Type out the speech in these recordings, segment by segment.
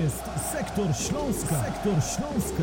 jest Sektor Śląska. Sektor Śląska.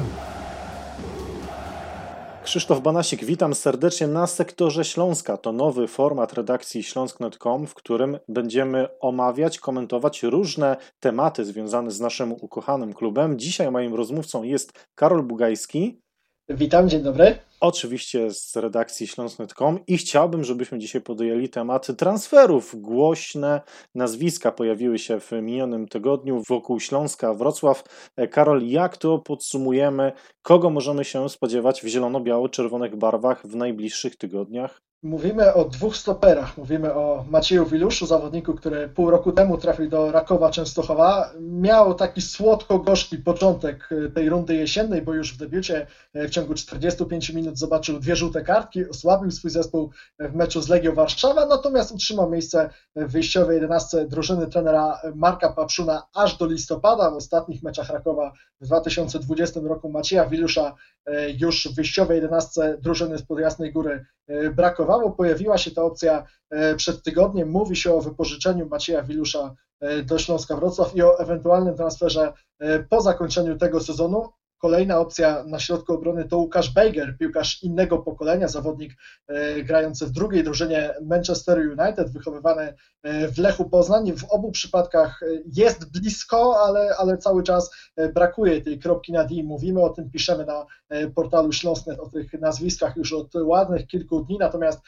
Krzysztof Banasik, witam serdecznie na sektorze Śląska. To nowy format redakcji śląsk.com, w którym będziemy omawiać, komentować różne tematy związane z naszym ukochanym klubem. Dzisiaj moim rozmówcą jest Karol Bugajski. Witam, dzień dobry. Oczywiście z redakcji śląsk.com i chciałbym, żebyśmy dzisiaj podjęli temat transferów. Głośne nazwiska pojawiły się w minionym tygodniu wokół Śląska, Wrocław. Karol, jak to podsumujemy? Kogo możemy się spodziewać w zielono-biało-czerwonych barwach w najbliższych tygodniach? Mówimy o dwóch stoperach. Mówimy o Macieju Wiluszu, zawodniku, który pół roku temu trafił do Rakowa Częstochowa. Miał taki słodko-gorzki początek e, tej rundy jesiennej, bo już w debiucie e, w ciągu 45 minut zobaczył dwie żółte kartki, osłabił swój zespół w meczu z Legią Warszawa, natomiast utrzymał miejsce w wyjściowej 11 drużyny trenera Marka Papszuna aż do listopada. W ostatnich meczach Rakowa w 2020 roku Macieja Wilusza e, już w wyjściowej 11 drużyny z Jasnej Góry brakowało brakowało. Pojawiła się ta opcja e, przed tygodniem. Mówi się o wypożyczeniu Macieja Wilusza e, do Śląska Wrocław i o ewentualnym transferze e, po zakończeniu tego sezonu. Kolejna opcja na środku obrony to Łukasz Bejger, piłkarz innego pokolenia, zawodnik e, grający w drugiej drużynie Manchester United, wychowywany e, w Lechu Poznań. W obu przypadkach e, jest blisko, ale, ale cały czas brakuje tej kropki na D. Mówimy o tym, piszemy na portalu Śląsknet o tych nazwiskach już od ładnych kilku dni, natomiast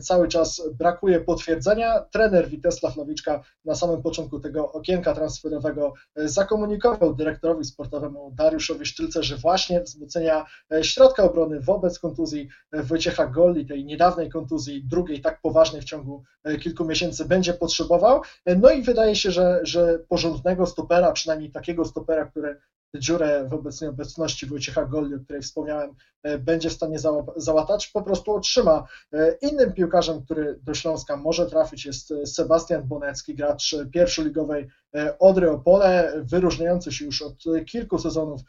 cały czas brakuje potwierdzenia. Trener Witesław Lawiczka na samym początku tego okienka transferowego zakomunikował dyrektorowi sportowemu Dariuszowi Sztylce, że właśnie wzmocnienia e, środka obrony wobec kontuzji e, Wojciecha Golli, tej niedawnej kontuzji, drugiej tak poważnej w ciągu e, kilku miesięcy będzie potrzebował. No i wydaje się, że, że porządnego stopera, przynajmniej takiego stopera, który dziurę w obecnej obecności Wojciecha Golli, o której wspomniałem, będzie w stanie załatać, po prostu otrzyma. Innym piłkarzem, który do Śląska może trafić jest Sebastian Bonecki, gracz pierwszoligowej Odry Opole, wyróżniający się już od kilku sezonów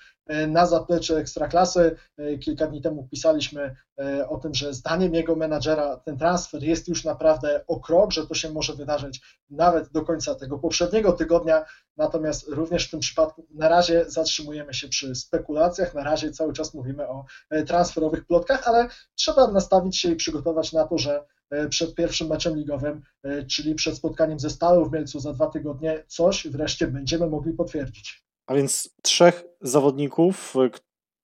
na zaplecze Ekstraklasy. Kilka dni temu pisaliśmy e, o tym, że zdaniem jego menadżera ten transfer jest już naprawdę o krok, że to się może wydarzyć nawet do końca tego poprzedniego tygodnia. Natomiast również w tym przypadku na razie zatrzymujemy się przy spekulacjach, na razie cały czas mówimy o e, transferowych plotkach, ale trzeba nastawić się i przygotować na to, że e, przed pierwszym meczem ligowym, czyli przed spotkaniem ze Stalą w Mielcu za dwa tygodnie, coś wreszcie będziemy mogli potwierdzić. A więc trzech zawodników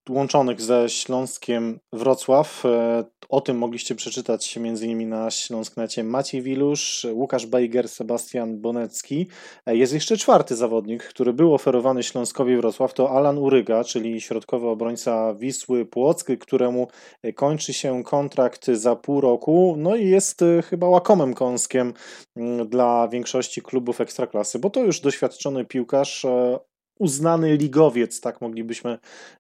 łączonych ze Śląskiem Wrocław. E, o tym mogliście przeczytać m.in. na Śląsknecie Maciej Wilusz, Łukasz Bejger, Sebastian Bonecki. E, jest jeszcze czwarty zawodnik, który był oferowany Śląskowi Wrocław, to Alan Uryga, czyli środkowy obrońca Wisły Płock, któremu kończy się kontrakt za pół roku, no i jest e, chyba łakomym kąskiem mm, dla większości klubów ekstraklasy, bo to już doświadczony piłkarz uznany ligowiec, tak moglibyśmy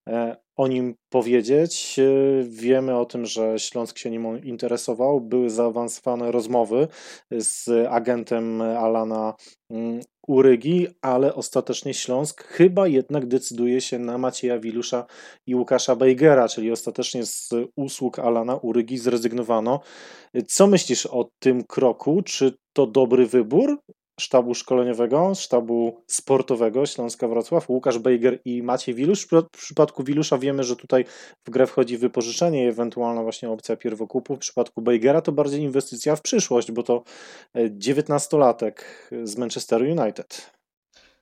e, o nim powiedzieć. E, wiemy o tym, że Śląsk się nim interesował. Były zaawansowane rozmowy z agentem Alana mm, Urygi, ale ostatecznie Śląsk chyba jednak decyduje się na Macieja Wilusza i Łukasza Bejgera, czyli ostatecznie z usług Alana Urygi zrezygnowano. Co myślisz o tym kroku? Czy to dobry wybór? Sztabu szkoleniowego, sztabu sportowego Śląska Wrocław, Łukasz Bejger i Maciej Wilusz. W przypadku Wilusza wiemy, że tutaj w grę wchodzi wypożyczenie ewentualna właśnie opcja pierwokupu. W przypadku Bejgera to bardziej inwestycja w przyszłość, bo to 19-latek e, z Manchester United.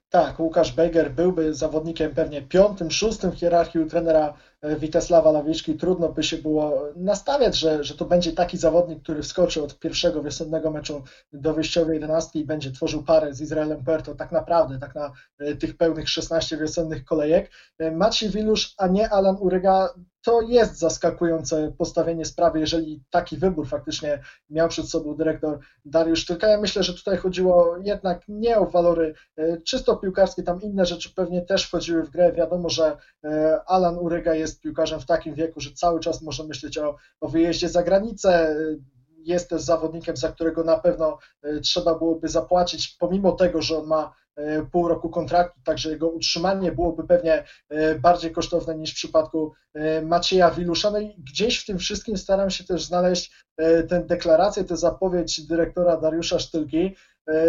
Tak, Łukasz Bejger byłby zawodnikiem pewnie piątym, szóstym w hierarchii trenera Witesława Lawiczki trudno by się było nastawiać, że, że to będzie taki zawodnik, który wskoczy od pierwszego wiosennego meczu do wyjściowej 11 i będzie tworzył parę z Izraelem Perto, tak naprawdę, tak na e, tych pełnych 16 wiosennych kolejek. E, Maciej Wilusz, a nie Alan Uryga, to jest zaskakujące postawienie sprawy, jeżeli taki wybór faktycznie miał przed sobą dyrektor Dariusz Tylka. Ja myślę, że tutaj chodziło jednak nie o walory e, czysto piłkarskie, tam inne rzeczy pewnie też wchodziły w grę. Wiadomo, że Alan Uryga jest piłkarzem w takim wieku, że cały czas może myśleć o, o wyjeździe za granicę. Jest też zawodnikiem, za którego na pewno e, trzeba byłoby zapłacić, pomimo tego, że on ma e, pół roku kontraktu, także jego utrzymanie byłoby pewnie e, bardziej kosztowne niż w przypadku Macieja Wilusza. No i gdzieś w tym wszystkim staram się też znaleźć tę deklarację, tę zapowiedź dyrektora Dariusza Sztylki,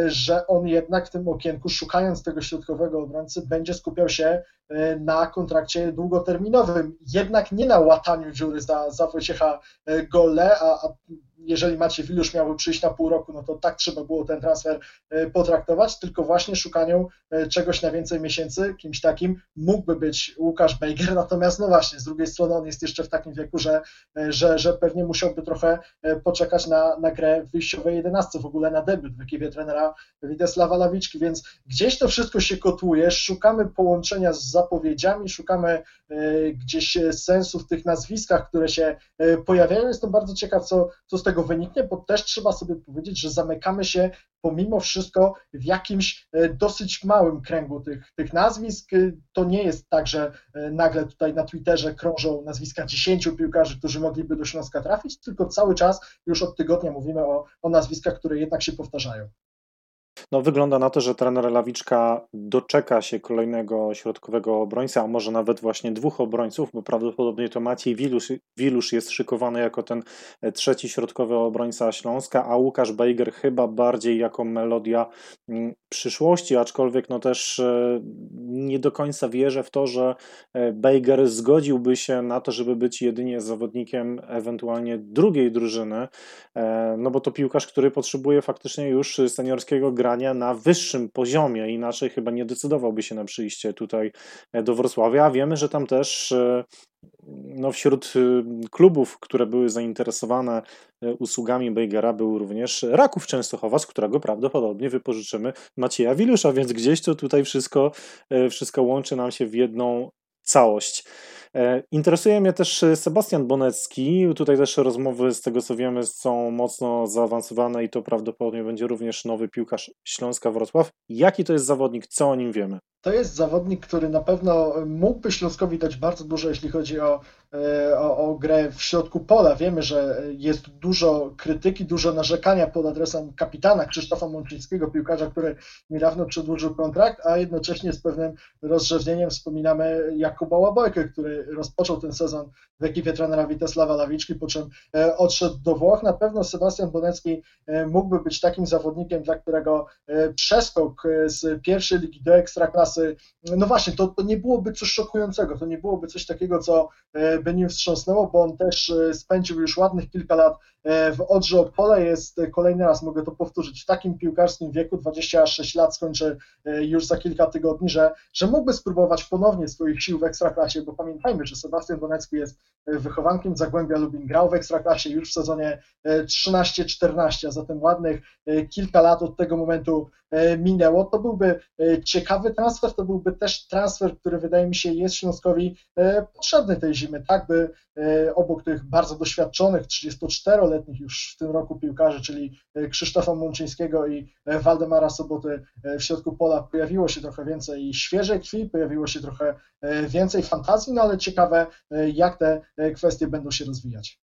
że on jednak w tym okienku, szukając tego środkowego obrońcy, będzie skupiał się na kontrakcie długoterminowym, jednak nie na łataniu dziury za, za Wojciecha Golle, a, a jeżeli Maciej Wilusz miałby przyjść na pół roku, no to tak trzeba było ten transfer e, potraktować, tylko właśnie szukaniu e, czegoś na więcej miesięcy, kimś takim mógłby być Łukasz Bejger, natomiast no właśnie, z drugiej strony on jest jeszcze w takim wieku, że, e, że, że pewnie musiałby trochę poczekać na, na grę w wyjściowej jedenastce, w ogóle na debiut w ekipie trenera Witesława Lawiczki, więc gdzieś to wszystko się kotłuje, szukamy połączenia z zapowiedziami, szukamy gdzieś sensu w tych nazwiskach, które się pojawiają. Jestem bardzo ciekaw, co, co z tego tego wyniknie, bo też trzeba sobie powiedzieć, że zamykamy się pomimo wszystko w jakimś e, dosyć małym kręgu tych, tych nazwisk. E, to nie jest tak, że e, nagle tutaj na Twitterze krążą nazwiska 10 piłkarzy, którzy mogliby do Śląska trafić, tylko cały czas już od tygodnia mówimy o, o nazwiskach, które jednak się powtarzają. No, wygląda na to, że trener Lawiczka doczeka się kolejnego środkowego obrońca, a może nawet właśnie dwóch obrońców, bo prawdopodobnie to Maciej Wilusz, Wilusz jest szykowany jako ten e, trzeci środkowy obrońca Śląska, a Łukasz Bejger chyba bardziej jako melodia mm, przyszłości, aczkolwiek no też e, nie do końca wierzę w to, że e, Bejger zgodziłby się na to, żeby być jedynie zawodnikiem ewentualnie drugiej drużyny, no bo to piłkarz, który potrzebuje faktycznie już seniorskiego grania na wyższym poziomie, inaczej chyba nie decydowałby się na przyjście tutaj e, do Wrocławia. Wiemy, że tam też e, no, wśród e, klubów, które były zainteresowane usługami Bejgera, był również Raków Częstochowa, z którego prawdopodobnie wypożyczymy Macieja Wilusza, więc gdzieś to tutaj wszystko, wszystko łączy nam się w jedną całość. E, interesuje mnie też e, Sebastian Bonecki. Tutaj też rozmowy, z tego co wiemy, są mocno zaawansowane i to prawdopodobnie będzie również nowy piłkarz Śląska Wrocław. Jaki to jest zawodnik? Co o nim wiemy? To jest zawodnik, który na pewno mógłby Śląskowi dać bardzo dużo, jeśli chodzi o, e, o, o, grę w środku pola. Wiemy, że jest dużo krytyki, dużo narzekania pod adresem kapitana Krzysztofa Mączyńskiego, piłkarza, który niedawno przedłużył kontrakt, a jednocześnie z pewnym rozrzewnieniem wspominamy Jakuba Łabojkę, który rozpoczął ten sezon w ekipie trenera Witesława Lawiczki, po czym e, odszedł do Włoch. Na pewno Sebastian Bonecki e, mógłby być takim zawodnikiem, dla którego przeskok z pierwszej ligi do ekstraklasy no właśnie, to, to nie byłoby coś szokującego, to nie byłoby coś takiego, co e, by nim wstrząsnęło, bo on też e, spędził już ładnych kilka lat e, w Odrze Opole, jest kolejny raz, mogę to powtórzyć, w takim piłkarskim wieku, 26 lat skończy już za kilka tygodni, że, że mógłby spróbować ponownie swoich sił w Ekstraklasie, bo pamiętajmy, że Sebastian Bonecki jest wychowankiem Zagłębia Lubin, grał w Ekstraklasie już w sezonie 13-14, a zatem ładnych kilka lat od tego momentu minęło, to byłby ciekawy transfer, to byłby też transfer, który wydaje mi się jest Śląskowi e, potrzebny tej zimy, tak by e, obok tych bardzo doświadczonych, 34-letnich już w tym roku piłkarzy, czyli e, Krzysztofa Mączyńskiego i Waldemara Soboty w środku pola pojawiło się trochę więcej świeżej krwi, pojawiło się trochę więcej fantazji, no ale ciekawe jak te kwestie będą się rozwijać.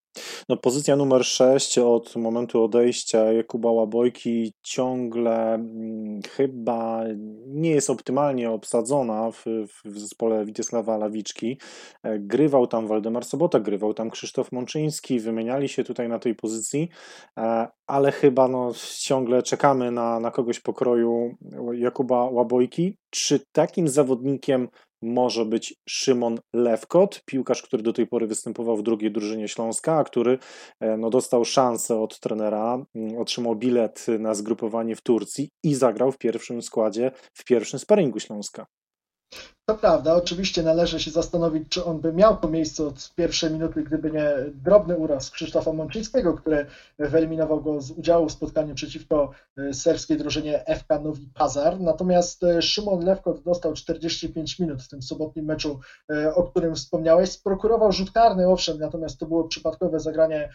No, pozycja numer 6 od momentu odejścia Jakuba Łabojki ciągle hmm, chyba nie jest optymalnie obsadzona w, w zespole Witesława Lawiczki. E, grywał tam Waldemar Sobota, grywał tam Krzysztof Mączyński, wymieniali się tutaj na tej pozycji, e, ale chyba no, ciągle czekamy na, na kogoś pokroju Jakuba Łabojki. Czy takim zawodnikiem może być Szymon Lewkot, piłkarz, który do tej pory występował w drugiej drużynie Śląska, a który e, no, dostał szansę od trenera, mm, otrzymał bilet na zgrupowanie w Turcji i zagrał w pierwszym składzie, w pierwszym sparingu Śląska. To prawda, oczywiście należy się zastanowić, czy on by miał to miejsce od pierwszej minuty, gdyby nie drobny uraz Krzysztofa Mączyńskiego, który wyeliminował go z udziału w spotkaniu przeciwko e, serbskiej drużynie FK Nowi Pazar. Natomiast e, Szymon Lewkot dostał 45 minut w tym sobotnim meczu, e, o którym wspomniałeś. Sprokurował rzut karny, owszem, natomiast to było przypadkowe zagranie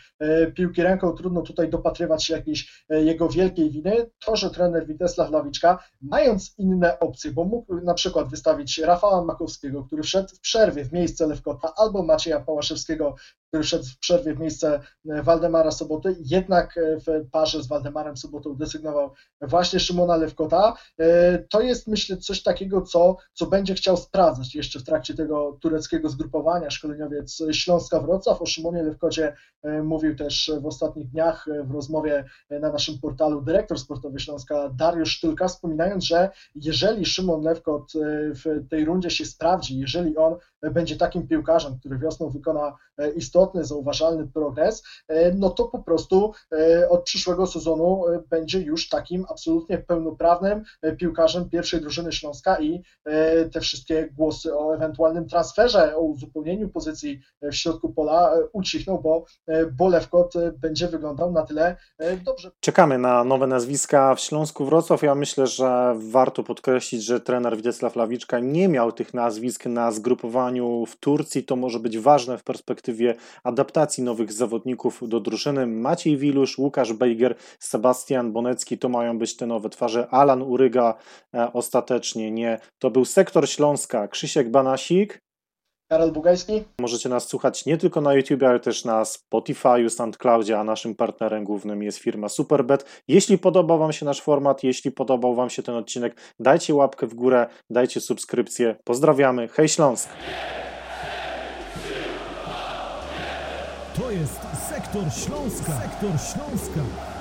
piłki ręką. Trudno tutaj dopatrywać się jakiejś jego wielkiej winy. To, że trener Witesław Lawiczka, mając inne opcje, bo mógł na przykład wystawić Rafała Makowskiego, który wszedł w przerwie w miejsce Lewkota, albo Macieja Pałaszewskiego który szedł w przerwie w miejsce Waldemara Soboty, jednak w parze z Waldemarem Sobotą desygnował właśnie Szymona Lewkota. To jest myślę coś takiego, co, co będzie chciał sprawdzać jeszcze w trakcie tego tureckiego zgrupowania. Szkoleniowiec Śląska Wrocław o Szymonie Lewkocie mówił też w ostatnich dniach w rozmowie na naszym portalu dyrektor sportowy Śląska Dariusz Sztylka, wspominając, że jeżeli Szymon Lewkot w tej rundzie się sprawdzi, jeżeli on będzie takim piłkarzem, który wiosną wykona e, istotny, zauważalny progres, e, no to po prostu e, od przyszłego sezonu będzie już takim absolutnie pełnoprawnym piłkarzem pierwszej drużyny Śląska i te wszystkie głosy o ewentualnym transferze, o uzupełnieniu pozycji w środku pola ucichną, bo, bo Lewkot będzie wyglądał na tyle dobrze. Czekamy na nowe nazwiska w Śląsku Wrocław. Ja myślę, że warto podkreślić, że trener Władysław Lawiczka nie miał tych nazwisk na zgrupowaniu w Turcji. To może być ważne w perspektywie adaptacji nowych zawodników do drużyny. Maciej Wilusz, Łukasz Bejger, Sebastian Bonecki to mają być te nowe twarze. Alan Uryga e, ostatecznie nie. To był sektor Śląska. Krzysiek Banasik. Karol Bugajski. Możecie nas słuchać nie tylko na YouTube, ale też na Spotify, SoundCloudzie, a naszym partnerem głównym jest firma Superbet. Jeśli podobał Wam się nasz format, jeśli podobał Wam się ten odcinek, dajcie łapkę w górę, dajcie subskrypcję. Pozdrawiamy. Hej Śląsk! To jest Sektor Śląska. Sektor Śląska.